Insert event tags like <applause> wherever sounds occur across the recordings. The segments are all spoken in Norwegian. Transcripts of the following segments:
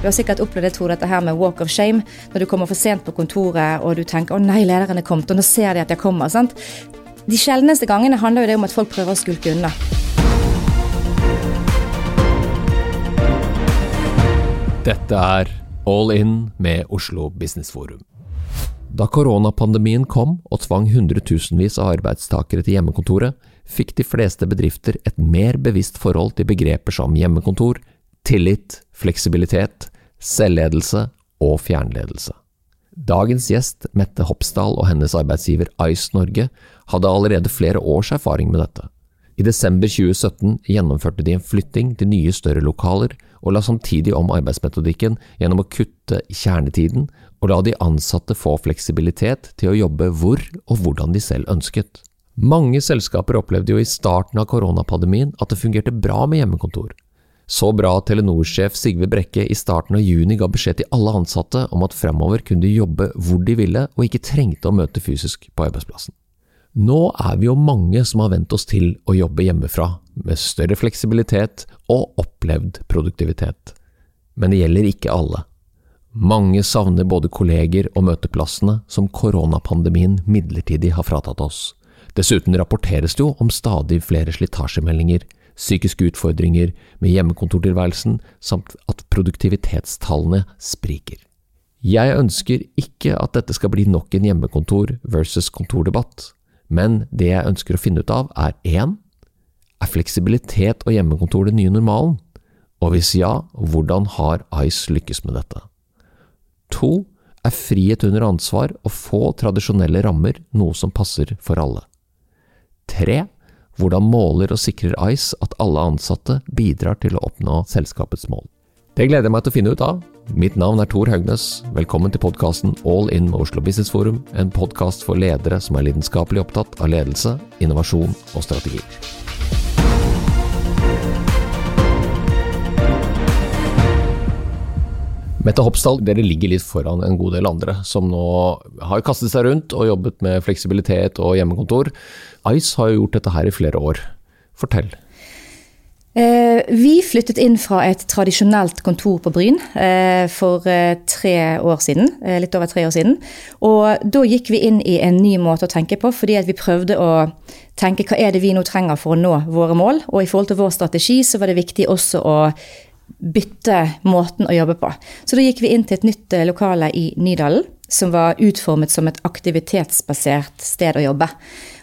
Du har sikkert opplevd det, Tor, dette her med walk of shame. Når du kommer for sent på kontoret og du tenker 'å nei, lederen er kommet', og nå ser de at jeg kommer. sant? De sjeldneste gangene handler jo det om at folk prøver å skulke unna. Dette er All In med Oslo Business Forum. Da koronapandemien kom og tvang hundretusenvis av arbeidstakere til hjemmekontoret, fikk de fleste bedrifter et mer bevisst forhold til begreper som hjemmekontor, tillit, fleksibilitet, selvledelse og fjernledelse. Dagens gjest, Mette Hopsdal og hennes arbeidsgiver Ice Norge, hadde allerede flere års erfaring med dette. I desember 2017 gjennomførte de en flytting til nye, større lokaler, og la samtidig om arbeidsmetodikken gjennom å kutte kjernetiden, og la de ansatte få fleksibilitet til å jobbe hvor og hvordan de selv ønsket. Mange selskaper opplevde jo i starten av koronapandemien at det fungerte bra med hjemmekontor. Så bra at Telenor-sjef Sigve Brekke i starten av juni ga beskjed til alle ansatte om at fremover kunne de jobbe hvor de ville og ikke trengte å møte fysisk på arbeidsplassen. Nå er vi jo mange som har vent oss til å jobbe hjemmefra, med større fleksibilitet og opplevd produktivitet. Men det gjelder ikke alle. Mange savner både kolleger og møteplassene som koronapandemien midlertidig har fratatt oss. Dessuten rapporteres det jo om stadig flere slitasjemeldinger, psykiske utfordringer med hjemmekontortilværelsen, samt at produktivitetstallene spriker. Jeg ønsker ikke at dette skal bli nok en hjemmekontor versus kontordebatt, men det jeg ønsker å finne ut av, er 1. Er fleksibilitet og hjemmekontor den nye normalen? Og hvis ja, hvordan har Ice lykkes med dette? 2. Er frihet under ansvar og få tradisjonelle rammer noe som passer for alle? 3. Hvordan måler og sikrer Ice at alle ansatte bidrar til å oppnå selskapets mål? Det gleder jeg meg til å finne ut av. Mitt navn er Tor Haugnes. Velkommen til podkasten All In med Oslo Business Forum, en podkast for ledere som er lidenskapelig opptatt av ledelse, innovasjon og strategi. Mette Hopsdal, dere ligger litt foran en god del andre som nå har kastet seg rundt og jobbet med fleksibilitet og hjemmekontor. Ice har jo gjort dette her i flere år. Fortell. Eh, vi flyttet inn fra et tradisjonelt kontor på Bryn eh, for eh, tre år siden. Litt over tre år siden. Og da gikk vi inn i en ny måte å tenke på, fordi vi prøvde å tenke hva er det vi nå trenger for å nå våre mål. Og i forhold til vår strategi så var det viktig også å bytte måten å jobbe på. Så da gikk vi inn til et nytt eh, lokale i Nydalen, som var utformet som et aktivitetsbasert sted å jobbe.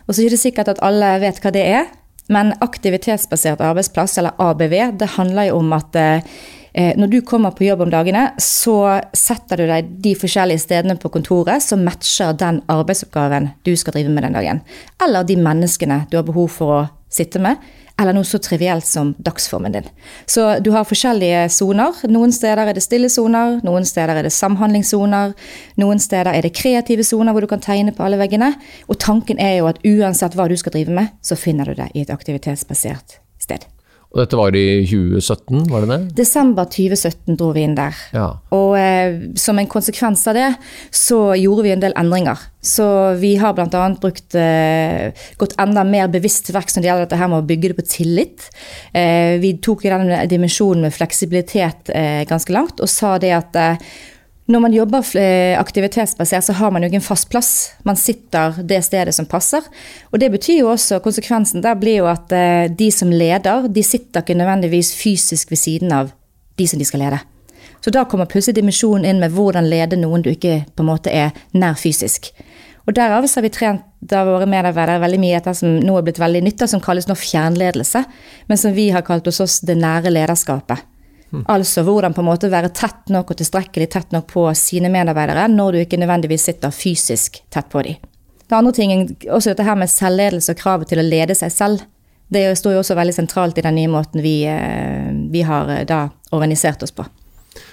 Og så er det sikkert at alle vet hva det er, men aktivitetsbasert arbeidsplass, eller ABV, det handler jo om at eh, når du kommer på jobb om dagene, så setter du deg de forskjellige stedene på kontoret som matcher den arbeidsoppgaven du skal drive med den dagen. Eller de menneskene du har behov for å sitte med eller noe så trivielt som dagsformen din. Så du har forskjellige soner. Noen steder er det stille soner, noen steder er det samhandlingssoner, noen steder er det kreative soner hvor du kan tegne på alle veggene. Og tanken er jo at uansett hva du skal drive med, så finner du det i et aktivitetsbasert sted. Og dette var i 2017, var det det? Desember 2017 dro vi inn der. Ja. Og eh, som en konsekvens av det, så gjorde vi en del endringer. Så vi har bl.a. brukt eh, gått enda mer bevisst til verks når det gjelder dette her med å bygge det på tillit. Eh, vi tok i den dimensjonen med fleksibilitet eh, ganske langt og sa det at eh, når man jobber eh, aktivitetsbasert, så har man jo ikke en fast plass. Man sitter det stedet som passer. Og det betyr jo også, konsekvensen der blir jo at eh, de som leder, de sitter ikke nødvendigvis fysisk ved siden av de som de skal lede. Så da kommer plutselig dimensjonen inn med hvordan lede noen du ikke på en måte er nær fysisk. Og derav har vi trent da våre medarbeidere veldig mye etter som nå er blitt veldig nytta, som kalles nå fjernledelse, men som vi har kalt hos oss det nære lederskapet. Mm. Altså hvordan på en måte være tett nok og tilstrekkelig tett nok på sine medarbeidere når du ikke nødvendigvis sitter fysisk tett på dem. Det andre tingen, også dette her med selvledelse og kravet til å lede seg selv. Det står jo også veldig sentralt i den nye måten vi, eh, vi har eh, da organisert oss på.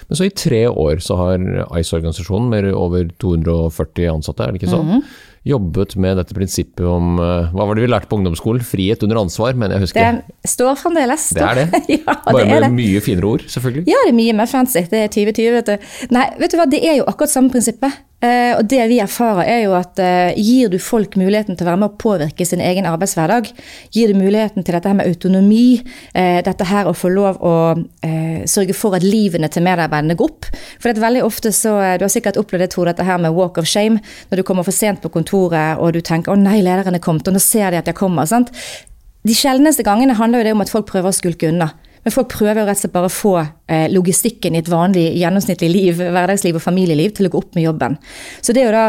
Men så i tre år så har ICE-organisasjonen med over 240 ansatte, er det ikke sånn? Mm -hmm jobbet med dette prinsippet om eh, Hva var det vi lærte på ungdomsskolen? Frihet under ansvar, men jeg husker Det står fremdeles. Det er det. <laughs> ja, Bare det med det. mye finere ord, selvfølgelig. Ja, det er mye mer fancy. Det er 2020, vet du. Nei, vet du hva, det er jo akkurat samme prinsippet. Eh, og det vi erfarer, er jo at eh, gir du folk muligheten til å være med å påvirke sin egen arbeidshverdag, gir du muligheten til dette her med autonomi, eh, dette her å få lov å sørge for at livene til medarbeiderne går opp. For det er veldig ofte så Du har sikkert opplevd det, Tor, dette her med walk of shame. Når du kommer for sent på kontoret og du tenker 'Å nei, lederen er kommet', og nå ser de at jeg kommer'. sant? De sjeldneste gangene handler jo det om at folk prøver å skulke unna. Men folk prøver jo rett og slett bare å få eh, logistikken i et vanlig gjennomsnittlig liv, hverdagsliv og familieliv til å gå opp med jobben. Så det å da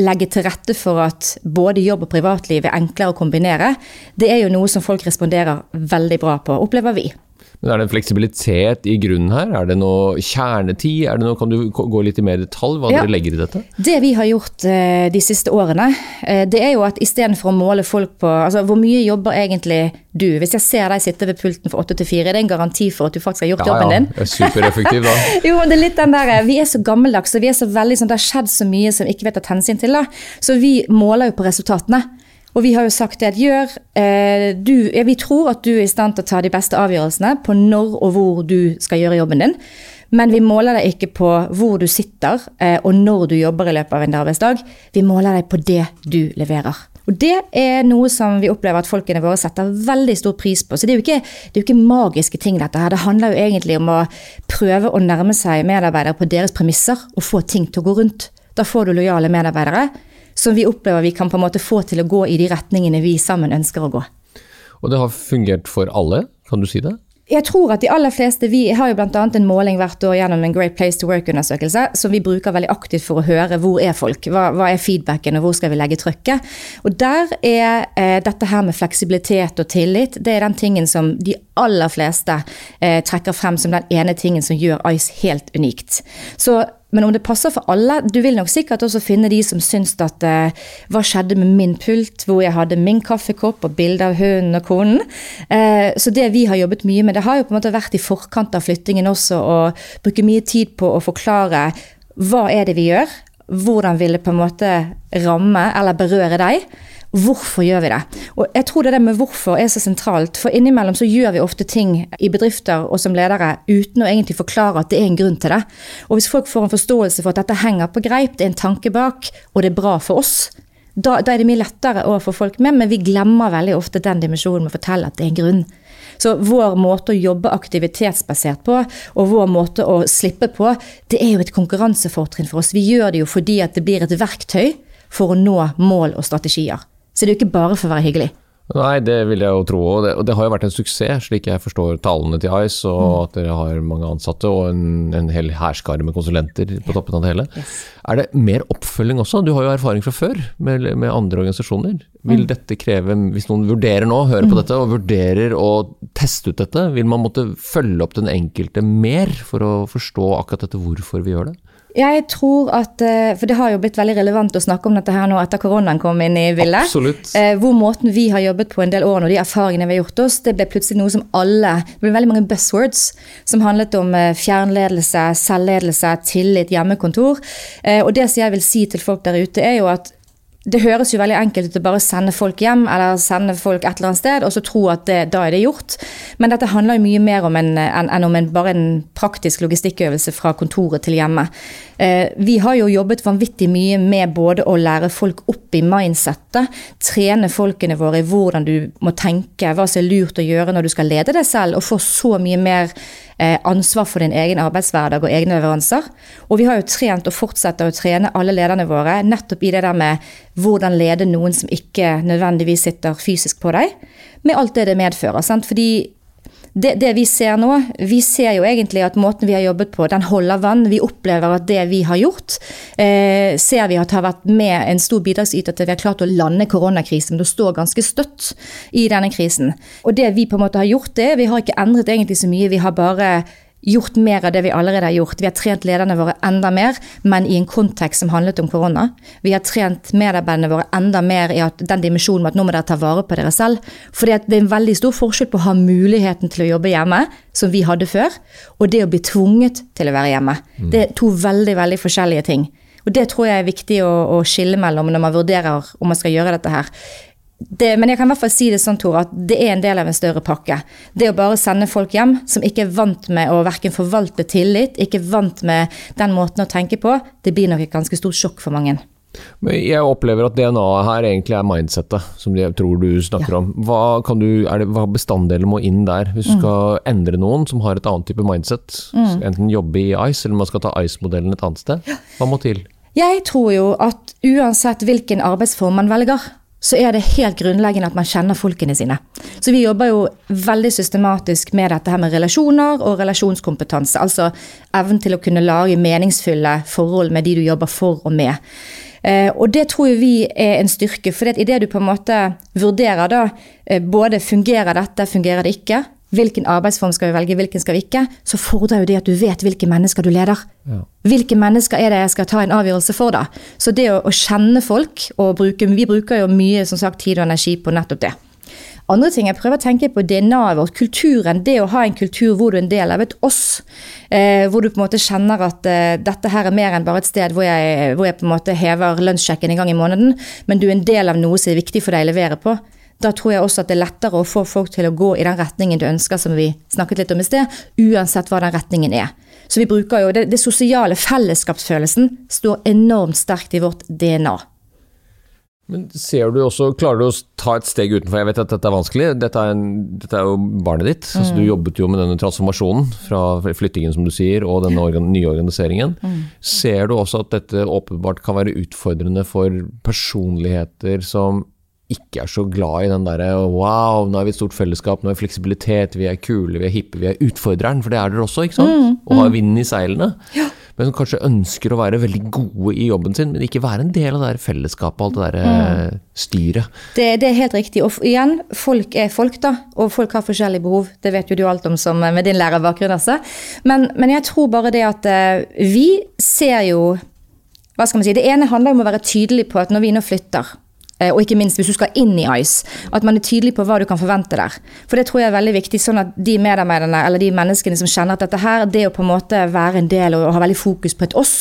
legge til rette for at både jobb og privatliv er enklere å kombinere, det er jo noe som folk responderer veldig bra på, opplever vi. Men Er det en fleksibilitet i grunnen her? Er det noe kjernetid? Er det noe, kan du gå litt i mer detalj hva ja. dere legger i dette? Det vi har gjort uh, de siste årene, uh, det er jo at istedenfor å måle folk på altså Hvor mye jobber egentlig du? Hvis jeg ser deg sitte ved pulten fra åtte til fire, er det en garanti for at du faktisk har gjort ja, jobben din? Ja, supereffektiv da. <laughs> jo, det er litt den der, Vi er så gammeldags og vi er så veldig sånn, det har skjedd så mye som vi ikke vet å ta hensyn til. da. Så vi måler jo på resultatene. Og vi har jo sagt det at gjør eh, du, ja, Vi tror at du er i stand til å ta de beste avgjørelsene på når og hvor du skal gjøre jobben din. Men vi måler deg ikke på hvor du sitter eh, og når du jobber i løpet av en arbeidsdag. Vi måler deg på det du leverer. Og Det er noe som vi opplever at folkene våre setter veldig stor pris på. Så det er jo ikke, er jo ikke magiske ting, dette her. Det handler jo egentlig om å prøve å nærme seg medarbeidere på deres premisser og få ting til å gå rundt. Da får du lojale medarbeidere som vi opplever vi kan på en måte få til å gå i de retningene vi sammen ønsker å gå. Og det har fungert for alle, kan du si det? Jeg tror at de aller fleste, Vi har jo bl.a. en måling hvert år gjennom en Great Place to Work-undersøkelse som vi bruker veldig aktivt for å høre hvor er folk, hva, hva er feedbacken og hvor skal vi legge trykket. Og Der er eh, dette her med fleksibilitet og tillit det er den tingen som de aller fleste eh, trekker frem som den ene tingen som gjør Ice helt unikt. Så men om det passer for alle Du vil nok sikkert også finne de som syns at uh, Hva skjedde med min pult, hvor jeg hadde min kaffekopp og bilde av hunden og konen? Uh, så det vi har jobbet mye med, det har jo på en måte vært i forkant av flyttingen også å bruke mye tid på å forklare hva er det vi gjør, hvordan vil det på en måte ramme eller berøre deg? Hvorfor gjør vi det? Og jeg tror det der med hvorfor er så sentralt. For innimellom så gjør vi ofte ting i bedrifter og som ledere uten å egentlig forklare at det er en grunn til det. Og hvis folk får en forståelse for at dette henger på greip, det er en tanke bak, og det er bra for oss, da, da er det mye lettere å få folk med. Men vi glemmer veldig ofte den dimensjonen med å fortelle at det er en grunn. Så vår måte å jobbe aktivitetsbasert på, og vår måte å slippe på, det er jo et konkurransefortrinn for oss. Vi gjør det jo fordi at det blir et verktøy for å nå mål og strategier. Så det er jo ikke bare for å være hyggelig. Nei, det vil jeg jo tro. Og det, og det har jo vært en suksess, slik jeg forstår tallene til Ice, og mm. at dere har mange ansatte og en, en hel hærskare med konsulenter på toppen av det hele. Yes. Er det mer oppfølging også? Du har jo erfaring fra før med, med andre organisasjoner. Vil mm. dette kreve, hvis noen vurderer nå, hører på mm. dette og vurderer å teste ut dette, vil man måtte følge opp den enkelte mer for å forstå akkurat dette hvorfor vi gjør det? Jeg tror at eh, For det har jo blitt veldig relevant å snakke om dette her nå etter koronaen kom inn i bildet. Absolutt. Eh, hvor måten vi har jobbet på en del år og de erfaringene vi har gjort oss, det ble plutselig noe som alle Det ble veldig mange buzzwords som handlet om eh, fjernledelse, selvledelse, tillit, hjemmekontor. Og det som jeg vil si til folk der ute, er jo at det høres jo veldig enkelt ut å bare sende folk hjem eller sende folk et eller annet sted, og så tro at det, da er det gjort. Men dette handler jo mye mer om en, enn en om en, bare en praktisk logistikkøvelse fra kontoret til hjemme. Eh, vi har jo jobbet vanvittig mye med både å lære folk opp i mindsettet, trene folkene våre i hvordan du må tenke, hva som er lurt å gjøre når du skal lede deg selv, og få så mye mer ansvar for din egen arbeidshverdag og egne leveranser. Og vi har jo trent og fortsetter å trene alle lederne våre nettopp i det der med hvordan lede noen som ikke nødvendigvis sitter fysisk på deg, med alt det det medfører. Sant? Fordi det, det, vi ser nå, vi ser jo egentlig at måten vi har jobbet på, den holder vann. Vi opplever at det vi har gjort, eh, ser vi at har vært med en stor bidragsyter til vi har klart å lande koronakrisen. Men det står ganske støtt i denne krisen. Og det vi på en måte har gjort, det Vi har ikke endret egentlig så mye. Vi har bare gjort mer av det vi allerede har gjort. Vi har trent lederne våre enda mer, men i en kontekst som handlet om korona. Vi har trent medarbeiderne våre enda mer i den dimensjonen med at nå må dere ta vare på dere selv. For det er en veldig stor forskjell på å ha muligheten til å jobbe hjemme, som vi hadde før, og det å bli tvunget til å være hjemme. Mm. Det er to veldig, veldig forskjellige ting. Og det tror jeg er viktig å, å skille mellom når man vurderer om man skal gjøre dette her. Det, men jeg kan i hvert fall si det sånn, Tor, at det er en del av en større pakke. Det å bare sende folk hjem som ikke er vant med å verken forvalte tillit, ikke vant med den måten å tenke på, det blir nok et ganske stort sjokk for mange. Men jeg opplever at DNA-et her egentlig er mindsettet, som jeg tror du snakker ja. om. Hva, du, er det, hva bestanddelen må inn der, hvis du mm. skal endre noen som har et annet type mindset? Mm. Enten jobbe i ICE, eller man skal ta ICE-modellen et annet sted. Hva må til? Jeg tror jo at uansett hvilken arbeidsform man velger, så er det helt grunnleggende at man kjenner folkene sine. Så vi jobber jo veldig systematisk med dette her med relasjoner og relasjonskompetanse. Altså evnen til å kunne lage meningsfulle forhold med de du jobber for og med. Eh, og det tror vi er en styrke, for idet du på en måte vurderer da eh, både fungerer dette, fungerer det ikke, hvilken arbeidsform skal vi velge, hvilken skal vi ikke, så fordrer jo det at du vet hvilke mennesker du leder. Ja. Hvilke mennesker er det jeg skal ta en avgjørelse for, da? Så det å, å kjenne folk, og bruke Vi bruker jo mye som sagt, tid og energi på nettopp det. Andre ting jeg prøver å tenke på DNA-et vårt, kulturen. Det å ha en kultur hvor du er en del av et oss. Eh, hvor du på en måte kjenner at eh, dette her er mer enn bare et sted hvor jeg, hvor jeg på en måte hever lønnssjekken en gang i måneden, men du er en del av noe som er viktig for deg å levere på da tror jeg også at det er lettere å få folk til å gå i den retningen du ønsker, som vi snakket litt om i sted, uansett hva den retningen er. Så vi bruker jo det, det sosiale fellesskapsfølelsen står enormt sterkt i vårt DNA. Men ser du også, Klarer du å ta et steg utenfor? Jeg vet at dette er vanskelig. Dette er, en, dette er jo barnet ditt. Mm. Altså, du jobbet jo med denne transformasjonen fra flyttingen som du sier, og denne organ, nye organiseringen. Mm. Ser du også at dette åpenbart kan være utfordrende for personligheter som ikke er så glad i den derre wow, nå er vi et stort fellesskap, nå er vi fleksibilitet, vi er kule, vi er hippe, vi er utfordreren, for det er dere også, ikke sant? Mm, mm. Og har vinden i seilene. Ja. Men som kanskje ønsker å være veldig gode i jobben sin, men ikke være en del av det der fellesskapet og alt det der mm. Eh, styret. Det, det, er helt riktig. Og igjen, folk er folk, da. Og folk har forskjellige behov. Det vet jo du alt om som, med din lærerbakgrunn, altså. Men, men jeg tror bare det at uh, vi ser jo hva skal man si, Det ene handler om å være tydelig på at når vi nå flytter, Eh, og ikke minst hvis du skal inn i ICE, at man er tydelig på hva du kan forvente der. For det tror jeg er veldig viktig, sånn at de medarbeiderne eller de menneskene som kjenner at dette her, det å på en måte være en del og ha veldig fokus på et oss,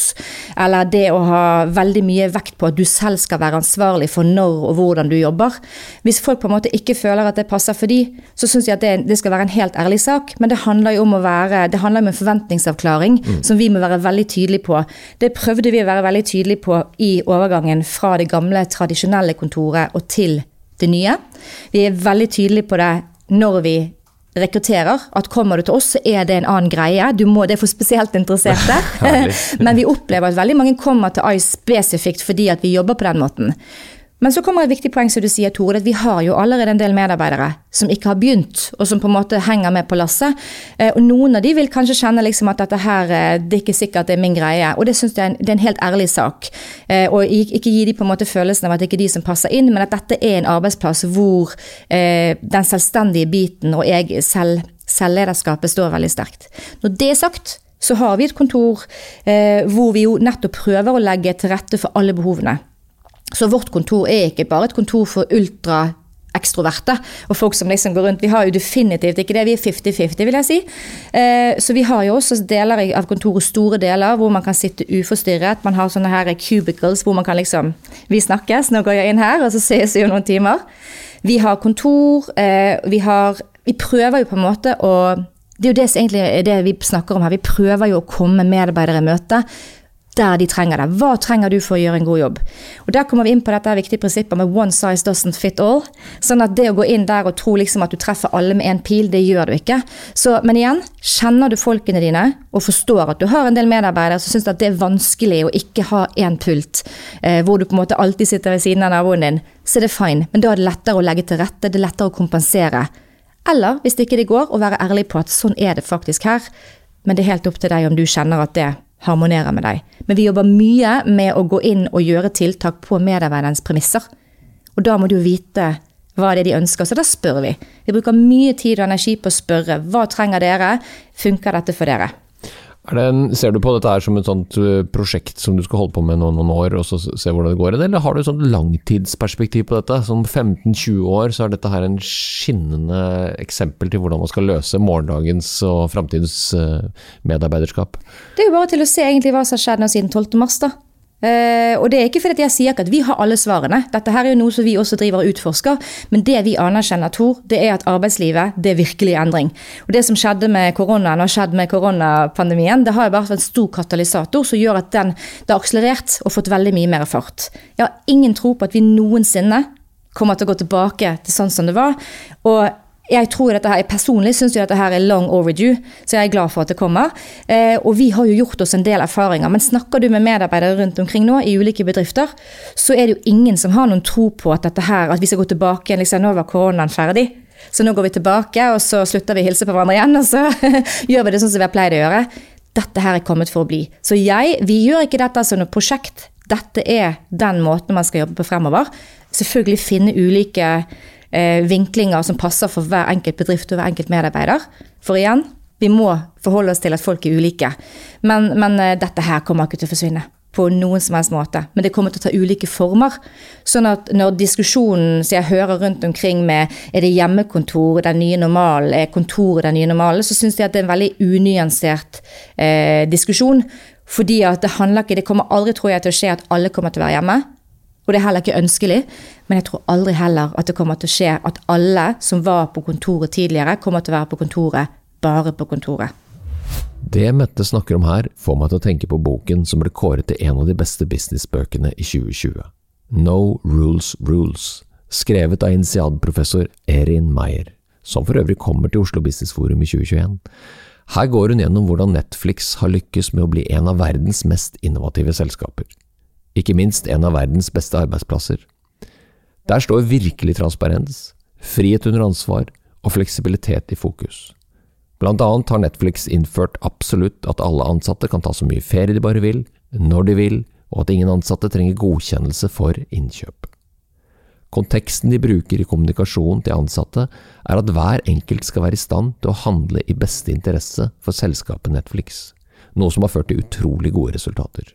eller det å ha veldig mye vekt på at du selv skal være ansvarlig for når og hvordan du jobber. Hvis folk på en måte ikke føler at det passer for de, så syns jeg at det, det, skal være en helt ærlig sak, men det handler jo om å være, det handler om en forventningsavklaring mm. som vi må være veldig tydelige på. Det prøvde vi å være veldig tydelige på i overgangen fra det gamle, tradisjonelle kontoret kontoret og til det nye. Vi er veldig tydelige på det når vi rekrutterer. At kommer du til oss, så er det en annen greie. Du må, Det er for spesielt interesserte. <laughs> <laughs> Men vi opplever at veldig mange kommer til ICE spesifikt fordi at vi jobber på den måten. Men så kommer et viktig poeng som du sier, Tore, at vi har jo allerede en del medarbeidere som ikke har begynt, og som på en måte henger med på lasset. Eh, og noen av de vil kanskje kjenne liksom at dette her, eh, det er ikke sikkert det er min greie. Og det syns jeg det er en helt ærlig sak. Eh, og ikke gi de på en måte følelsen av at det ikke er de som passer inn, men at dette er en arbeidsplass hvor den selvstendige biten og jeg selv, selvlederskapet står veldig sterkt. Når det er sagt, så har vi et kontor hvor vi jo nettopp prøver å legge til rette for alle behovene. Så vårt kontor er ikke bare et kontor for ultra ekstroverte og folk som liksom går rundt. Vi har jo definitivt ikke det, vi er 50-50, vil jeg si. Eh, så vi har jo også deler av kontoret, store deler, hvor man kan sitte uforstyrret. Man har sånne her cubicles hvor man kan liksom Vi snakkes, nå går jeg inn her, og så ses vi jo noen timer. Vi har kontor, eh, vi har Vi prøver jo på en måte å Det er jo det som egentlig er det vi snakker om her. Vi prøver jo å komme medarbeidere i møte der de trenger det. Hva trenger du for å gjøre en god jobb? Og Der kommer vi inn på dette viktige prinsippet med one size doesn't fit all. Sånn at det å gå inn der og tro liksom at du treffer alle med én pil, det gjør du ikke. Så, men igjen, kjenner du folkene dine og forstår at du har en del medarbeidere som syns at det er vanskelig å ikke ha én pult, eh, hvor du på en måte alltid sitter ved siden av naboen din, så er det fine. Men da er det lettere å legge til rette, det er lettere å kompensere. Eller, hvis det ikke det går, å være ærlig på at sånn er det faktisk her. Men det er helt opp til deg om du kjenner at det harmonerer med deg. Men vi jobber mye med å gå inn og gjøre tiltak på medarbeiderens premisser. Og da må du vite hva det er de ønsker, så da spør vi. Vi bruker mye tid og energi på å spørre hva trenger dere, funker dette for dere? En, ser du på dette her som et sånt eh, prosjekt som du skal holde på med noen, noen år, og så se hvordan det går, eller har du et sånt langtidsperspektiv på dette? Som 15-20 år så er dette her en skinnende eksempel til hvordan man skal løse morgendagens og framtidens uh, medarbeiderskap? Det er jo bare til å se egentlig hva som har skjedd nå siden 12. mars, da. Eh, og det er ikke fordi jeg sier ikke at vi har alle svarene. Dette her er jo noe som vi også driver og utforsker. Men det vi anerkjenner, Tor, det er at arbeidslivet det er virkelig endring. Og det som skjedde med koronaen og skjedd med koronapandemien, det har jo vært en stor katalysator som gjør at den det har akselerert og fått veldig mye mer fart. Jeg har ingen tro på at vi noensinne kommer til å gå tilbake til sånn som det var. Og jeg tror dette her, Personlig syns dette her er long overdue, så jeg er glad for at det kommer. Eh, og vi har jo gjort oss en del erfaringer. Men snakker du med medarbeidere rundt omkring nå i ulike bedrifter, så er det jo ingen som har noen tro på at dette her, at vi skal gå tilbake igjen. liksom, Nå var koronaen ferdig. Så nå går vi tilbake, og så slutter vi å hilse på hverandre igjen, og så <laughs> gjør vi det sånn som vi har pleid å gjøre. Dette her er kommet for å bli. Så jeg, vi gjør ikke dette som noe prosjekt. Dette er den måten man skal jobbe på fremover. Selvfølgelig finne ulike eh, vinklinger som passer for hver enkelt bedrift og hver enkelt medarbeider. For igjen, vi må forholde oss til at folk er ulike. Men, men eh, dette her kommer ikke til å forsvinne på noen som helst måte. Men det kommer til å ta ulike former. Sånn at når diskusjonen som jeg hører rundt omkring med er det hjemmekontor den nye normalen, er kontoret den nye normalen, så syns jeg at det er en veldig unyansert eh, diskusjon. Fordi at det handler ikke Det kommer aldri, tror jeg, til å skje at alle kommer til å være hjemme. Og det er heller ikke ønskelig. Men jeg tror aldri heller at det kommer til å skje at alle som var på kontoret tidligere, kommer til å være på kontoret bare på kontoret. Det Mette snakker om her, får meg til å tenke på boken som ble kåret til en av de beste businessbøkene i 2020. No Rules Rules, skrevet av initialprofessor Erin Meyer, som for øvrig kommer til Oslo Business Forum i 2021. Her går hun gjennom hvordan Netflix har lykkes med å bli en av verdens mest innovative selskaper. Ikke minst en av verdens beste arbeidsplasser. Der står virkelig transparens, frihet under ansvar og fleksibilitet i fokus. Blant annet har Netflix innført absolutt at alle ansatte kan ta så mye ferie de bare vil, når de vil, og at ingen ansatte trenger godkjennelse for innkjøp. Konteksten de bruker i kommunikasjonen til ansatte, er at hver enkelt skal være i stand til å handle i beste interesse for selskapet Netflix, noe som har ført til utrolig gode resultater.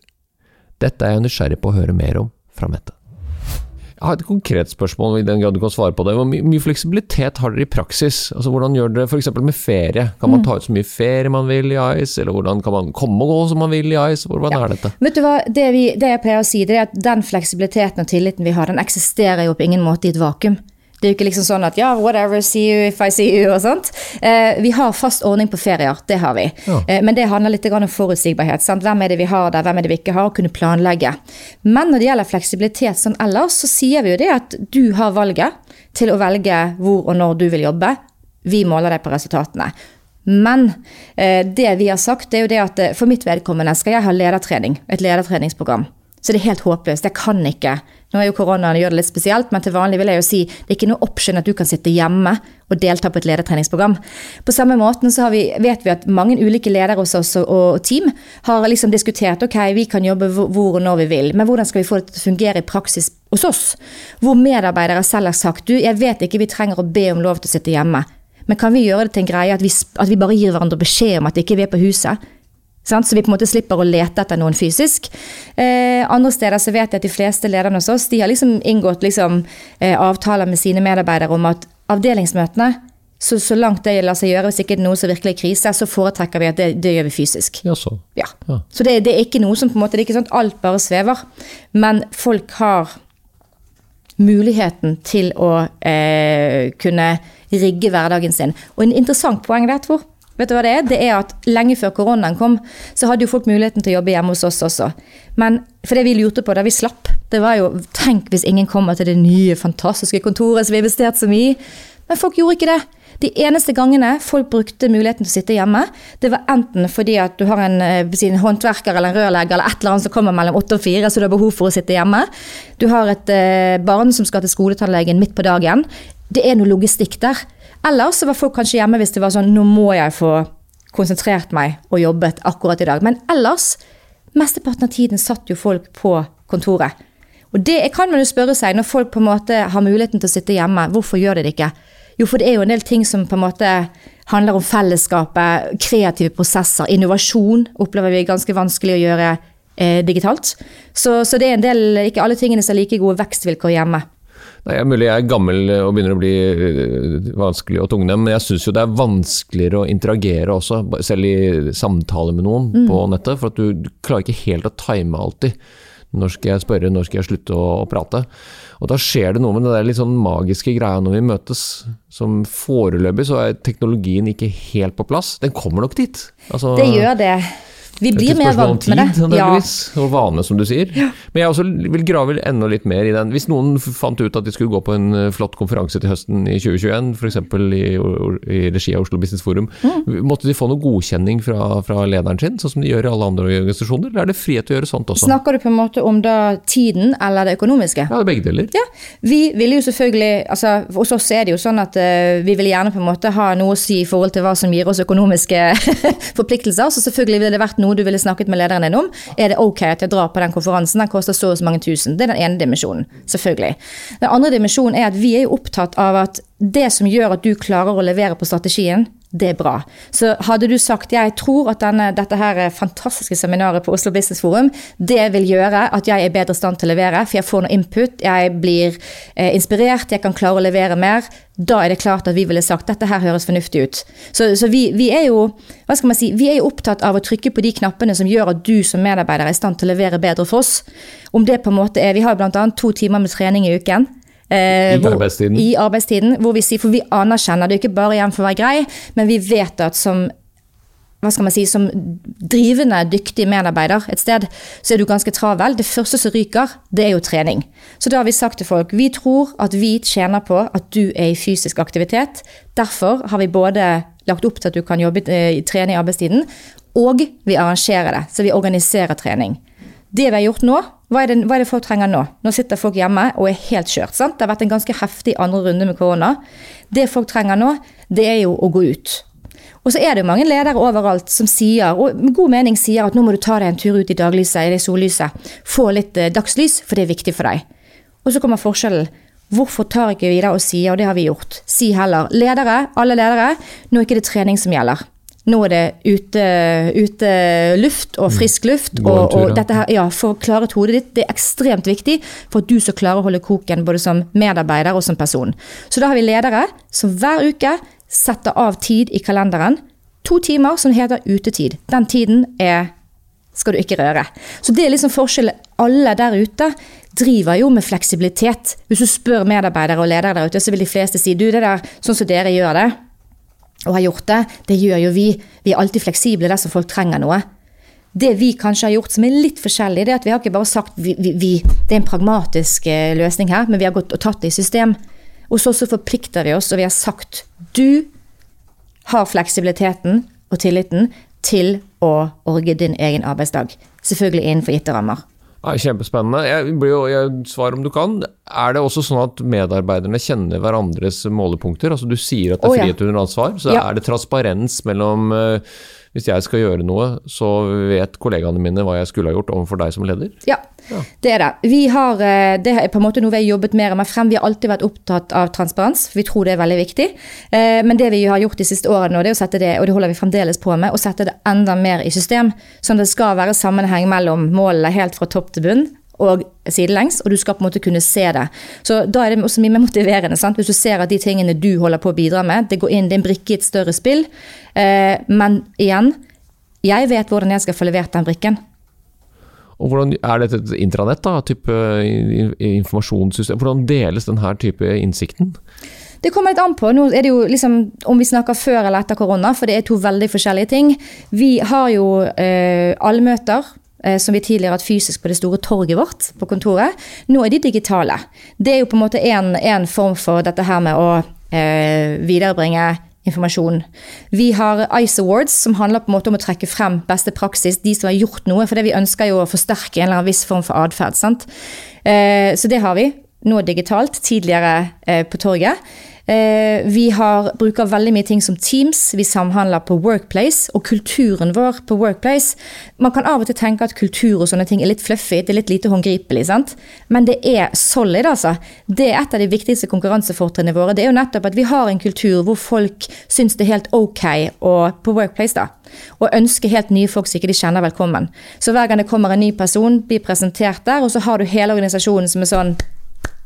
Dette er jeg nysgjerrig på å høre mer om fra Mette. Jeg har et konkret spørsmål, i den grad du kan svare på det. Hvor mye fleksibilitet har dere i praksis? Altså, hvordan gjør dere f.eks. med ferie? Kan man mm. ta ut så mye ferie man vil i ICE, eller hvordan kan man komme og gå som man vil i ICE? Hvordan ja. er dette? Vet du hva, det, vi, det jeg pleier å si, det er at den fleksibiliteten og tilliten vi har, den eksisterer jo på ingen måte i et vakuum. Det er jo ikke liksom sånn at ja, whatever, see you if I see you og sånt. Eh, vi har fast ordning på ferier, det har vi. Ja. Eh, men det handler litt om forutsigbarhet. Sant? Hvem er det vi har der, hvem er det vi ikke har, å kunne planlegge. Men når det gjelder fleksibilitet sånn ellers, så sier vi jo det at du har valget til å velge hvor og når du vil jobbe. Vi måler deg på resultatene. Men eh, det vi har sagt, det er jo det at eh, for mitt vedkommende skal jeg ha ledertrening. Et ledertreningsprogram. Så det er helt håpløst. Jeg kan ikke. Nå er jo koronaen gjør det litt spesielt, men til vanlig vil jeg jo si det er ikke noe option at du kan sitte hjemme og delta på et ledertreningsprogram. På samme måten så vi, vet vi at mange ulike ledere hos oss og, team har liksom diskutert ok, vi kan jobbe hvor og når vi vil, men hvordan skal vi få det til å fungere i praksis hos oss? Hvor medarbeidere selv har sagt du, jeg vet ikke vi trenger å be om lov til å sitte hjemme. Men kan vi gjøre det til en greie at vi, at vi bare gir hverandre beskjed om at ikke vi er på huset? Sant? Så vi på en måte slipper å lete etter noen fysisk. Eh, andre steder så vet jeg at de fleste lederne hos oss de har liksom inngått liksom, eh, avtaler med sine medarbeidere om at avdelingsmøtene så, så, langt det lar seg gjøre, hvis ikke det er noe som virkelig er krise, så foretrekker vi at det, det gjør vi fysisk. Ja, så. Ja. Ja. så det, det, er ikke noe som på en måte, det er ikke sånn at alt bare svever. Men folk har muligheten til å eh, kunne rigge hverdagen sin. Og en interessant poeng der, Tor, Vet du hva det er? Det er at Lenge før koronaen kom, så hadde jo folk muligheten til å jobbe hjemme hos oss også. Men for det vi lurte på da vi slapp, det var jo Tenk hvis ingen kommer til det nye, fantastiske kontoret som vi har investert så mye i. Men folk gjorde ikke det. De eneste gangene folk brukte muligheten til å sitte hjemme, det var enten fordi at du har en, en eh, håndverker eller en rørlegger eller et eller annet som kommer mellom åtte og fire, så du har behov for å sitte hjemme. Du har et eh, barn som skal til skoletannlegen midt på dagen. Det er noe logistikk der. Eller så var folk kanskje hjemme hvis det var sånn nå må jeg få konsentrert meg og jobbet akkurat i dag. Men ellers, mesteparten av tiden satt jo folk på kontoret. Og det kan man jo spørre seg, når folk på en måte har muligheten til å sitte hjemme, hvorfor gjør de det ikke? Jo, for det er jo en del ting som på en måte handler om fellesskapet, kreative prosesser, innovasjon opplever vi ganske vanskelig å gjøre eh, digitalt. Så, så, det er en del, ikke alle tingene som har like gode vekstvilkår hjemme. Nei, er Mulig jeg er gammel og begynner å bli øh, vanskelig å tungnem, men jeg syns jo det er vanskeligere å interagere også, selv i samtale med noen mm. på nettet. For at du, du klarer ikke helt å time alltid Når skal jeg spørre, når skal jeg slutte å, å prate? Og da skjer det noe med det der litt sånn magiske greia når vi møtes. Som foreløpig så er teknologien ikke helt på plass. Den kommer nok dit. Altså, det gjør det. Vi blir mer vant med det. Et spørsmål om Ja. Og vane, som du sier. Ja. Men jeg også vil grave enda litt mer i den. Hvis noen fant ut at de skulle gå på en eh, flott konferanse til høsten i 2021, f.eks. I, i regi av Oslo Business Forum, mm. måtte de få noe godkjenning fra, fra, lederen sin, sånn som de gjør i alle andre organisasjoner? Eller er det frihet til å gjøre sånt også? Snakker du på en måte om da tiden eller det økonomiske? Ja, det er begge deler. Ja. Vi ville jo selvfølgelig altså Hos oss er det jo sånn at uh, vi vil gjerne på en måte ha noe å si i forhold til hva som gir oss økonomiske <laughs> forpliktelser. Så selvfølgelig ville det vært noe du ville snakket med lederen din om. Er det ok at jeg drar på den konferansen? Den koster så og så mange tusen. Det er den ene dimensjonen, selvfølgelig. Den andre dimensjonen er at vi er jo opptatt av at det som gjør at du klarer å levere på strategien, det er bra. Så hadde du sagt jeg tror at denne, dette her fantastiske seminaret på Oslo Business Forum, det vil gjøre at jeg er bedre i stand til å levere, for jeg får noe input, jeg blir eh, inspirert, jeg kan klare å levere mer, da er det klart at vi ville sagt dette her høres fornuftig ut. Så, så vi, vi, er jo hva skal man si, vi er jo opptatt av å trykke på de knappene som gjør at du som medarbeider er i stand til å levere bedre for oss. Om det på en måte er, Vi har bl.a. to timer med trening i uken. Eh, I hvor, arbeidstiden? I arbeidstiden, hvor vi sier, For vi anerkjenner det ikke bare igjen for å være grei, men vi vet at som hva skal man si, som drivende, dyktig medarbeider et sted, så er du ganske travel. Det første som ryker, det er jo trening. Så da har vi sagt til folk vi tror at vi tjener på at du er i fysisk aktivitet. Derfor har vi både lagt opp til at du kan jobbe, eh, trene i arbeidstiden, og vi arrangerer det. Så vi organiserer trening. Det vi har gjort nå, hva er, det, hva er, det, folk trenger nå? Nå sitter folk hjemme og er helt kjørt. sant? Det har vært en ganske heftig andre runde med korona. Det folk trenger nå, det er jo å gå ut. Og så er det jo mange ledere overalt som sier, og med god mening sier at nå må du ta deg en tur ut i daglyset, i det sollyset. Få litt eh, dagslys, for det er viktig for deg. Og så kommer forskjellen. Hvorfor tar ikke vi det og sier, og det har vi gjort, si heller ledere, alle ledere, nå er ikke det trening som gjelder. Nå er det ute, ute luft og mm. frisk luft. Mm. Og, og, dette her, ja, For å klare et hodet ditt, det er ekstremt viktig for at du skal klare å holde koken både som medarbeider og som person. Så da har vi ledere som hver uke setter av tid i kalenderen. To timer som heter utetid. Den tiden er skal du ikke røre. Så det er liksom forskjellen. Alle der ute driver jo med fleksibilitet. Hvis du spør medarbeidere og ledere der ute, så vil de fleste si du, det der, sånn som dere gjør det, og har gjort det, det gjør jo vi. Vi er alltid fleksible dersom folk trenger noe. Det vi kanskje har gjort som er litt forskjellig, det er at vi har ikke bare sagt vi, vi, vi, det er en pragmatisk eh, løsning her, men vi har gått og tatt det i system. Og så, så forplikter vi oss, og vi har sagt du har fleksibiliteten og tilliten til å orge din egen arbeidsdag. Selvfølgelig innenfor gitte rammer. Ja, kjempespennende. Jeg blir jo, jeg, svar om du kan. Er det også sånn at medarbeiderne kjenner hverandres målepunkter? Altså Du sier at det er frihet under ansvar, så ja. er det transparens mellom uh, hvis jeg skal gjøre noe, så vet kollegaene mine hva jeg skulle ha gjort overfor deg som leder? Ja, ja. det er det. Vi har, eh, det er på en måte noe vi har jobbet mer med frem. Vi har alltid vært opptatt av transparens, for vi tror det er veldig viktig. Eh, men det vi har gjort de siste årene, nå, det, å sette det, og det holder vi fremdeles på med, å sette det enda mer i system. Sånn at det skal være sammenheng mellom målene helt fra topp til bunn og sidelengs, og du skal på en måte kunne se det. Så da er det også mye mer motiverende. Sant? Hvis du ser at de tingene du holder på å bidra med, det går inn, det er en brikke i et større spill. Eh, men igjen, jeg vet hvordan jeg skal få levert den brikken. Og hvordan Er dette et intranett, da? Type informasjonssystem? Hvordan deles denne type innsikten? Det kommer litt an på. Nå er det jo liksom, Om vi snakker før eller etter korona, for det er to veldig forskjellige ting. Vi har jo eh, allmøter Eh, som vi tidligere har hatt fysisk på det store torget vårt på kontoret. Nå er de digitale. Det er jo på en måte en, form for dette her med å eh, viderebringe informasjon. Vi har Ice Awards, som handler på en måte om å trekke frem beste praksis. De som har gjort noe. For det vi ønsker jo å forsterke en eller annen viss form for atferd. Eh, så det har vi. Nå digitalt, tidligere eh, på torget. Eh, vi har, bruker veldig mye ting som Teams, vi samhandler på Workplace, og kulturen vår på Workplace Man kan av og til tenke at kultur og sånne ting er litt fluffy, det er litt lite håndgripelig, sant? men det er solid, altså. Det er et av de viktigste konkurransefortrinnene våre. Det er jo nettopp at vi har en kultur hvor folk syns det er helt ok og, på Workplace, da. Og ønsker helt nye folk som ikke de kjenner velkommen. Så hver gang det kommer en ny person, blir presentert der, og så har du hele organisasjonen som er sånn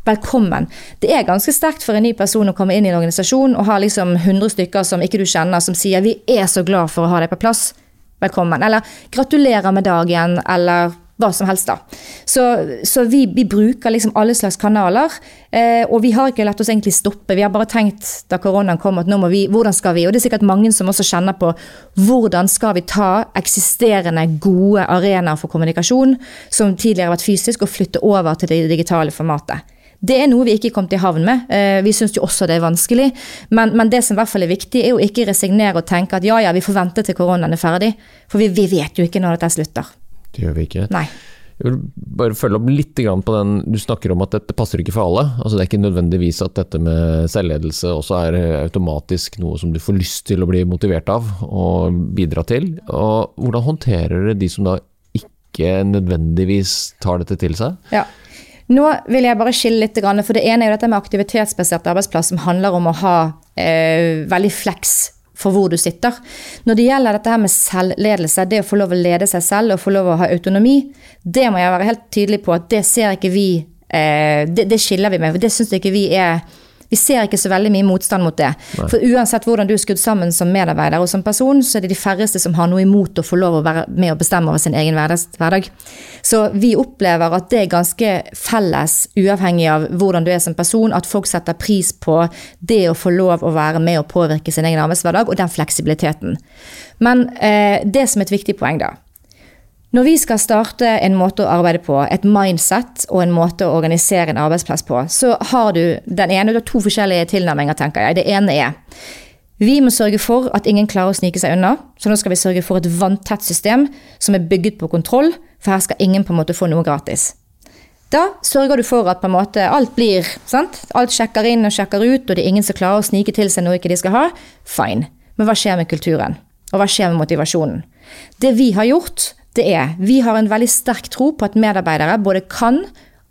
velkommen. Det er ganske sterkt for en ny person å komme inn i en organisasjon og ha liksom 100 stykker som ikke du kjenner, som sier 'vi er så glad for å ha deg på plass', velkommen. Eller 'gratulerer med dagen', eller hva som helst, da. Så, så vi, vi, bruker liksom alle slags kanaler. Eh, og vi har ikke latt oss egentlig stoppe. Vi har bare tenkt da koronaen kom at nå må vi Hvordan skal vi? Og det er sikkert mange som også kjenner på hvordan skal vi ta eksisterende gode arenaer for kommunikasjon, som tidligere har vært fysisk, og flytte over til det digitale formatet. Det er noe vi ikke kom til havn med. Eh, vi syns jo også det er vanskelig. Men, men, det som i hvert fall er viktig, er å ikke resignere og tenke at ja ja, vi får vente til koronaen er ferdig. For vi, vi vet jo ikke når dette slutter. Det gjør vi ikke. Nei. Jeg vil bare følge opp litt på den Du snakker om at dette passer ikke for alle. Altså det er ikke nødvendigvis at dette med selvledelse også er automatisk noe som du får lyst til å bli motivert av og bidra til. Og hvordan håndterer dere de som da ikke nødvendigvis tar dette til seg? Ja. Nå vil jeg bare skille litt, for det ene er jo dette med aktivitetsbasert arbeidsplass, som handler om å ha eh, veldig fleks for hvor du sitter. Når det gjelder dette her med selvledelse, det å få lov å lede seg selv og få lov å ha autonomi, det må jeg være helt tydelig på at det ser ikke vi eh, det, det, skiller vi med. for Det syns ikke vi er vi ser ikke så veldig mye motstand mot det. Nei. For uansett hvordan du er skudd sammen som medarbeider og som person, så er det de færreste som har noe imot å få lov å være med og bestemme over sin egen hverdag. Så vi opplever at det er ganske felles, uavhengig av hvordan du er som person, at folk setter pris på det å få lov å være med og påvirke sin egen arbeidshverdag, og den fleksibiliteten. Men eh, det som er et viktig poeng, da, når vi skal starte en måte å arbeide på, et mindset og en måte å organisere en arbeidsplass på, så har du den ene av to forskjellige tilnærminger, tenker jeg. Det ene er vi må sørge for at ingen klarer å snike seg unna. Så nå skal vi sørge for et vanntett system som er bygget på kontroll, for her skal ingen på en måte få noe gratis. Da sørger du for at på en måte alt blir sant? Alt sjekker inn og sjekker ut, og det er ingen som klarer å snike til seg noe ikke de skal ha. Fine. Men hva skjer med kulturen? Og hva skjer med motivasjonen? Det vi har gjort, det er vi har en veldig sterk tro på at medarbeidere både kan,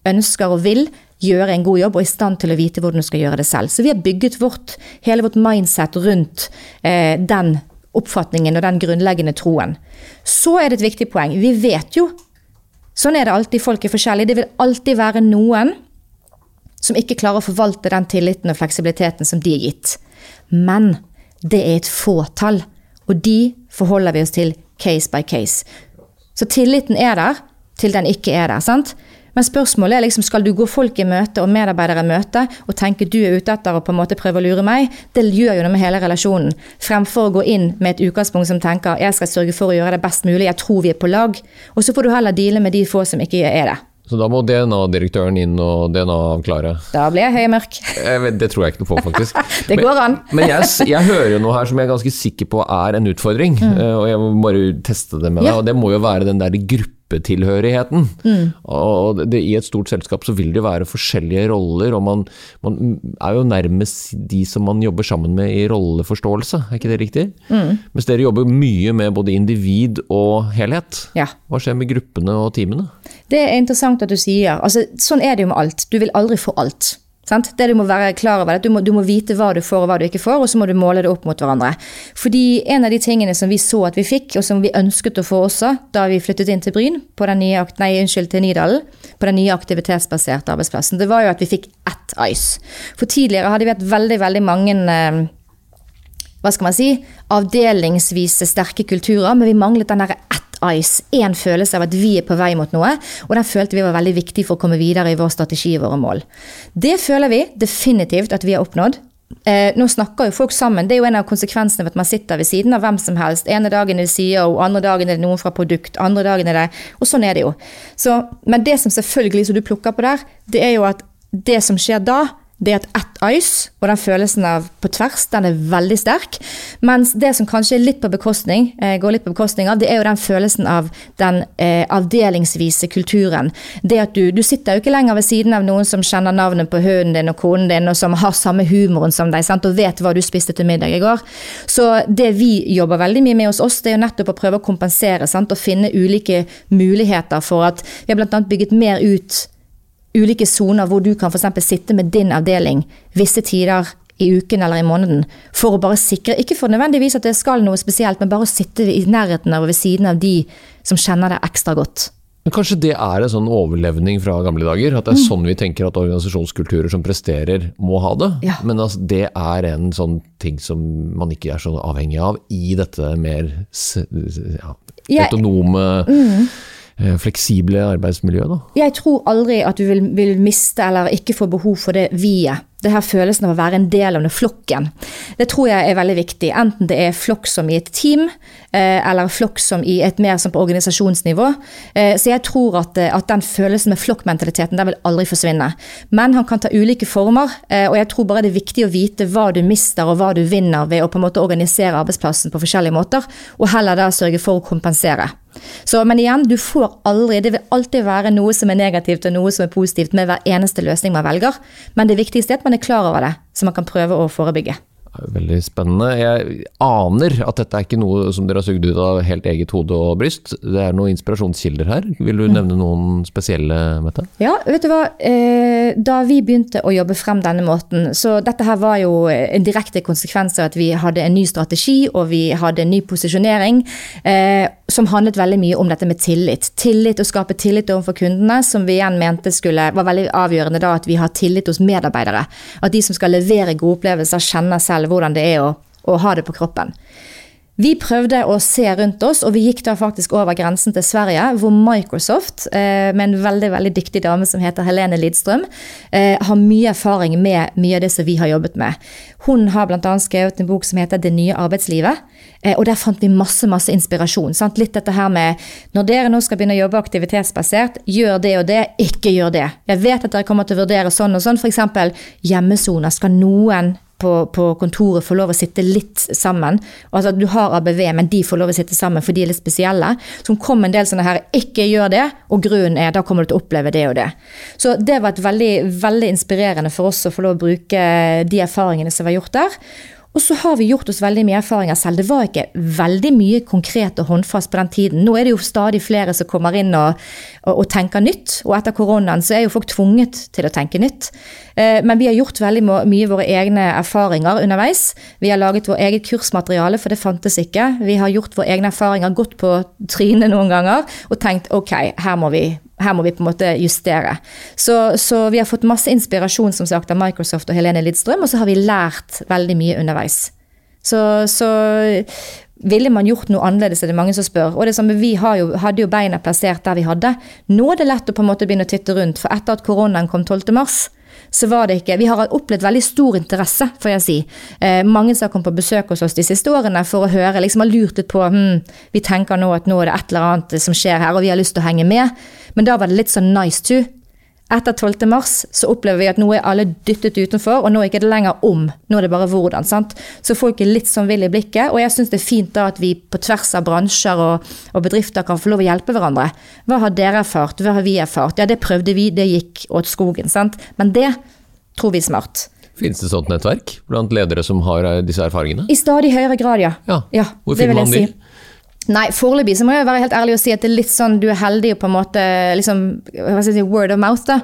ønsker og vil gjøre en god jobb og er i stand til å vite hvordan du skal gjøre det selv. Så vi har bygget vårt, hele vårt mindset rundt eh, den oppfatningen og den grunnleggende troen. Så er det et viktig poeng. Vi vet jo, sånn er det alltid, folk er forskjellige. Det vil alltid være noen som ikke klarer å forvalte den tilliten og fleksibiliteten som de er gitt. Men det er et fåtall, og de forholder vi oss til case by case. Så tilliten er der til den ikke er der. sant? Men spørsmålet er liksom, skal du gå folk i møte og medarbeidere i møte og tenke du er ute etter å på en måte prøve å lure meg? Det gjør jo noe med hele relasjonen. Fremfor å gå inn med et utgangspunkt som tenker jeg skal sørge for å gjøre det best mulig, jeg tror vi er på lag. Og så får du heller deale med de få som ikke er det. Så da må DNA-direktøren inn og DNA-avklare? Da blir jeg høy og mørk. det tror jeg ikke noe på, faktisk. <laughs> det går an. men, men jeg, jeg, hører jo noe her som jeg er ganske sikker på er en utfordring, mm. Eh, og jeg må bare teste det med deg. Ja. Og det må jo være den der gruppen gruppetilhørigheten. Mm. Og det, I et stort selskap så vil det være forskjellige roller, og man, man, er jo nærmest de som man jobber sammen med i rolleforståelse, er ikke det riktig? Mm. Mens dere jobber mye med både individ og helhet. Ja. Hva skjer med gruppene og teamene? Det er interessant at du sier. Altså, sånn er det jo med alt. Du vil aldri få alt. Sant? Det Du må være klar over, du må, du må, vite hva du får og hva du ikke får, og så må du måle det opp mot hverandre. Fordi En av de tingene som vi så at vi fikk, og som vi ønsket å få også da vi flyttet inn til Bryn, på den nye, nei, unnskyld, til Nydalen, på den nye aktivitetsbaserte arbeidsplassen, det var jo at vi fikk ett ice. For tidligere hadde vi hatt veldig, veldig mange eh, hva skal man si, avdelingsvise sterke kulturer, men vi manglet den derre ett ice, én følelse av at vi er på vei mot noe, og den følte vi var veldig viktig for å komme videre i vår strategi og våre mål. Det føler vi definitivt at vi har oppnådd. Eh, nå snakker jo folk sammen. Det er jo en av konsekvensene av at man sitter ved siden av hvem som helst. Ene dagen er det CEO, andre dagen er det noen fra produkt, andre dagen er det Og sånn er det jo. Så, men det som selvfølgelig som du plukker på der, det er jo at det som skjer da, det er at ice, og den følelsen av på tvers, den er veldig sterk. Mens det som kanskje litt eh, går litt på bekostning av, det er jo den følelsen av den eh, avdelingsvise kulturen. Det at du, du sitter jo ikke lenger ved siden av noen som kjenner navnet på hunden din og konen din, og som har samme humoren som deg, sant? og vet hva du spiste til middag i går. Så det vi jobber veldig mye med hos oss, det er jo nettopp å prøve å kompensere sant? og finne ulike muligheter for at vi har bl.a. bygget mer ut ulike soner hvor du kan f.eks. sitte med din avdeling visse tider i uken eller i måneden, for å bare sikre, ikke for nødvendigvis at det skal noe spesielt, men bare å sitte i nærheten av og ved siden av de som kjenner deg ekstra godt. Men Kanskje det er en sånn overlevning fra gamle dager? At det er mm. sånn vi tenker at organisasjonskulturer som presterer, må ha det? Ja. Men altså, det er en sånn ting som man ikke er så avhengig av i dette mer ja, autonome mm eh, fleksible arbeidsmiljøet, da? Jeg tror aldri at du vil, vil miste eller ikke få behov for det vi-et. Det her følelsen av å være en del av den flokken. Det tror jeg er veldig viktig. Enten det er flokk som i et team, eh, eller flokk som i et mer som på organisasjonsnivå. Eh, så jeg tror at, eh, at den følelsen med flokkmentaliteten den vil aldri forsvinne. Men han kan ta ulike former, og jeg tror bare det er viktig å vite hva du mister og hva du vinner ved å på en måte organisere arbeidsplassen på forskjellige måter, og heller da sørge for å kompensere. Så, men igjen, du får aldri Det vil alltid være noe som er negativt og noe som er positivt med hver eneste løsning man velger. Men det viktigste er at man er klar over det, så man kan prøve å forebygge. Veldig spennende. Jeg aner at dette er ikke noe som dere har sugd ut av helt eget hode og bryst. Det er noen inspirasjonskilder her. Vil du nevne noen spesielle, Mette? Ja, vet du hva. Eh, da vi begynte å jobbe frem denne måten, så dette her var jo en direkte konsekvens av at vi hadde en ny strategi og vi hadde en ny posisjonering eh, som handlet veldig mye om dette med tillit. Tillit, Å skape tillit overfor kundene, som vi igjen mente skulle, var veldig avgjørende da at vi har tillit hos medarbeidere. At de som skal levere gode opplevelser, kjenner selv hvordan det er å, å ha det på kroppen. Vi prøvde å se rundt oss, og vi gikk da faktisk over grensen til Sverige, hvor Microsoft, eh, med en veldig veldig dyktig dame som heter Helene Lidstrøm, eh, har mye erfaring med mye av det som vi har jobbet med. Hun har bl.a. skrevet en bok som heter Det nye arbeidslivet, eh, og der fant vi masse masse inspirasjon. Sant? Litt dette her med når dere nå skal begynne å jobbe aktivitetsbasert, gjør det og det, ikke gjør det. Jeg vet at dere kommer til å vurdere sånn og sånn, f.eks. hjemmesoner. Skal noen på, på, kontoret får lov å sitte litt sammen. Altså at Du har ABV, men de får lov å sitte sammen for de er litt spesielle. Så kom en del sånne her 'ikke gjør det', og grunnen er da kommer du til å oppleve det og det. Så det var et veldig, veldig inspirerende for oss å få lov å bruke de erfaringene som var gjort der. Og så har vi gjort oss veldig mye erfaringer selv. Det var ikke veldig mye konkret og håndfast på den tiden. Nå er det jo stadig flere som kommer inn og, og, og tenker nytt. Og etter koronaen så er jo folk tvunget til å tenke nytt. Eh, men vi har gjort veldig mye våre egne erfaringer underveis. Vi har laget vår eget kursmateriale, for det fantes ikke. Vi har gjort våre egne erfaringer, gått på trynet noen ganger og tenkt ok, her må vi, her må vi på en måte justere. Så, så, vi har fått masse inspirasjon som sagt av Microsoft og Helene Lidstrøm, og så har vi lært veldig mye underveis. Så, så ville man gjort noe annerledes, er det mange som spør. Og det samme, Vi jo, hadde jo beina plassert der vi hadde. Nå er det lett å på en måte begynne å titte rundt, for etter at koronaen kom 12.3, så var det ikke Vi har opplevd veldig stor interesse, får jeg si. Eh, mange som har kommet på besøk hos oss de siste årene for å høre, liksom har lurt litt på hm, Vi tenker nå at nå er det et eller annet som skjer her, og vi har lyst til å henge med. Men da var det litt sånn nice to. Etter 12. mars så opplever vi at nå er alle dyttet utenfor, og nå er det ikke lenger om, nå er det bare hvordan. sant? Så folk er litt sånn vill i blikket, og jeg syns det er fint da at vi på tvers av bransjer og, og, bedrifter kan få lov å hjelpe hverandre. Hva har dere erfart, hva har vi erfart? Ja, det prøvde vi, det gikk åt skogen, sant. Men det tror vi er smart. Finnes det sånt nettverk blant ledere som har eh, disse erfaringene? I stadig høyere grad, ja. ja. ja Hvor finner man de? Si. Nei, foreløpig så må jeg være helt ærlig og si at det er litt sånn du er heldig og på en måte liksom, hva skal jeg si, word of mouth. da.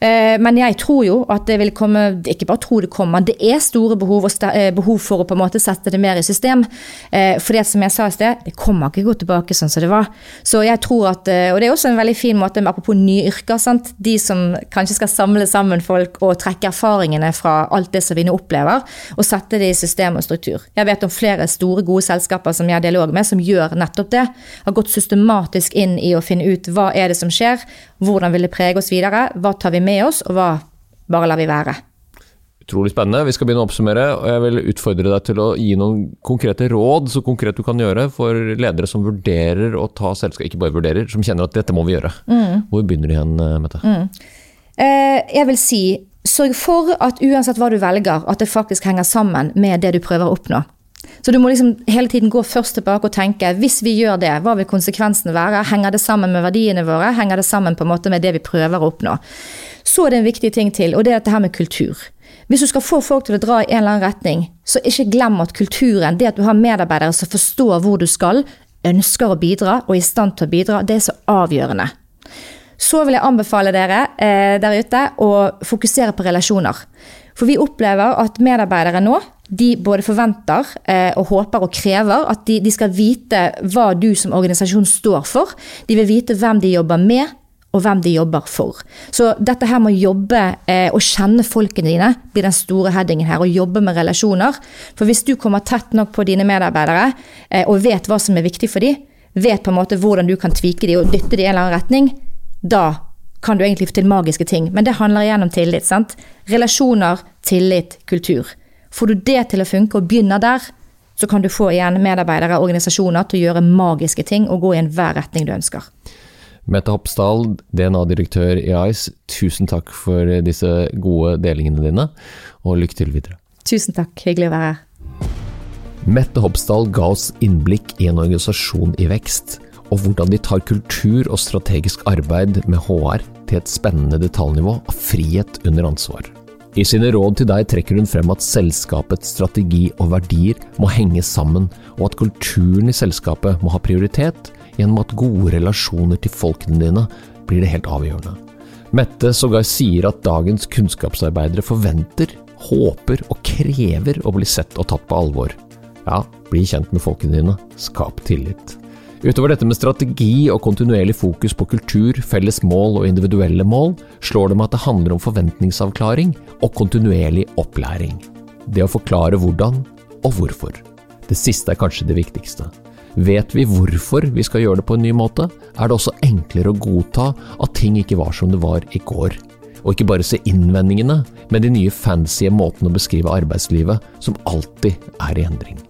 Eh, men jeg tror jo at det vil komme Ikke bare tro det kommer, det er store behov, eh, behov for å på en måte sette det mer i system. Eh, for det som jeg sa i sted, det kommer ikke gå tilbake sånn som det var. Så jeg tror at, Og det er også en veldig fin måte apropos nye yrker. sant? De som kanskje skal samle sammen folk og trekke erfaringene fra alt det som vi nå opplever, og sette det i system og struktur. Jeg vet om flere store, gode selskaper som jeg har dialog med, som gjør nettopp det. Har gått systematisk inn i å finne ut hva er det som skjer, hvordan vil det prege oss videre, hva tar vi med oss, og hva bare lar vi være. Utrolig spennende. Vi skal begynne å oppsummere, og jeg vil utfordre deg til å gi noen konkrete råd så konkret du kan gjøre for ledere som vurderer å ta selskap, ikke bare vurderer, som kjenner at dette må vi gjøre. Mm. Hvor begynner de igjen, Mette? Mm. Eh, jeg vil si sørg for at uansett hva du velger, at det faktisk henger sammen med det du prøver å oppnå. Så du må liksom hele tiden gå først tilbake og tenke hvis vi gjør det, hva vil konsekvensene være? Henger det sammen med verdiene våre? Henger det sammen på en måte med det vi prøver å oppnå? Så er det en viktig ting til, og det er dette her med kultur. Hvis du skal få folk til å dra i en eller annen retning, så ikke glem at kulturen, det at du har medarbeidere som forstår hvor du skal, ønsker å bidra og er i stand til å bidra, det er så avgjørende. Så vil jeg anbefale dere eh, der ute å fokusere på relasjoner. For vi opplever at medarbeidere nå de både forventer eh, og håper og krever at de, de, skal vite hva du som organisasjon står for. De vil vite hvem de jobber med, og hvem de jobber for. Så dette her med å jobbe eh, og kjenne folkene dine blir den store headingen her. Å jobbe med relasjoner. For hvis du kommer tett nok på dine medarbeidere eh, og vet hva som er viktig for dem, vet på en måte hvordan du kan tvike dem og dytte dem i en eller annen retning, da kan du egentlig få til magiske ting. Men det handler igjen om tillit. sant? Relasjoner, tillit, kultur. Får du det til å funke og begynner der, så kan du få igjen medarbeidere og organisasjoner til å gjøre magiske ting og gå i enhver retning du ønsker. Mette Hopsdal, DNA-direktør i ICE, tusen takk for disse gode delingene dine, og lykke til videre. Tusen takk, hyggelig å være her. Mette Hopsdal ga oss innblikk i en organisasjon i vekst, og hvordan de tar kultur og strategisk arbeid med HR til et spennende detaljnivå av frihet under ansvar. I sine råd til deg trekker hun frem at selskapets strategi og verdier må henge sammen, og at kulturen i selskapet må ha prioritet, gjennom at gode relasjoner til folkene dine blir det helt avgjørende. Mette sågar sier at dagens kunnskapsarbeidere forventer, håper og krever å bli sett og tatt på alvor. Ja, bli kjent med folkene dine, skap tillit. Utover dette med strategi og kontinuerlig fokus på kultur, felles mål og individuelle mål, slår det meg at det handler om forventningsavklaring og kontinuerlig opplæring. Det å forklare hvordan og hvorfor. Det siste er kanskje det viktigste. Vet vi hvorfor vi skal gjøre det på en ny måte, er det også enklere å godta at ting ikke var som det var i går. Og ikke bare se innvendingene, men de nye fancy måtene å beskrive arbeidslivet som alltid er i endring.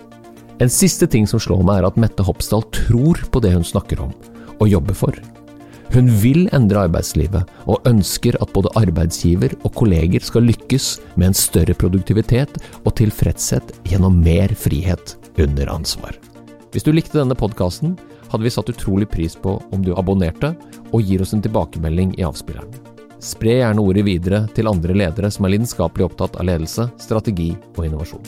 En siste ting som slår meg, er at Mette Hopsdal tror på det hun snakker om, og jobber for. Hun vil endre arbeidslivet, og ønsker at både arbeidsgiver og kolleger skal lykkes med en større produktivitet og tilfredshet gjennom mer frihet under ansvar. Hvis du likte denne podkasten, hadde vi satt utrolig pris på om du abonnerte og gir oss en tilbakemelding i avspilleren. Spre gjerne ordet videre til andre ledere som er lidenskapelig opptatt av ledelse, strategi og innovasjon.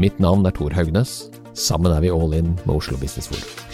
Mitt navn er Tor Haugnes. Sammen er vi all in med Oslo Business Forum.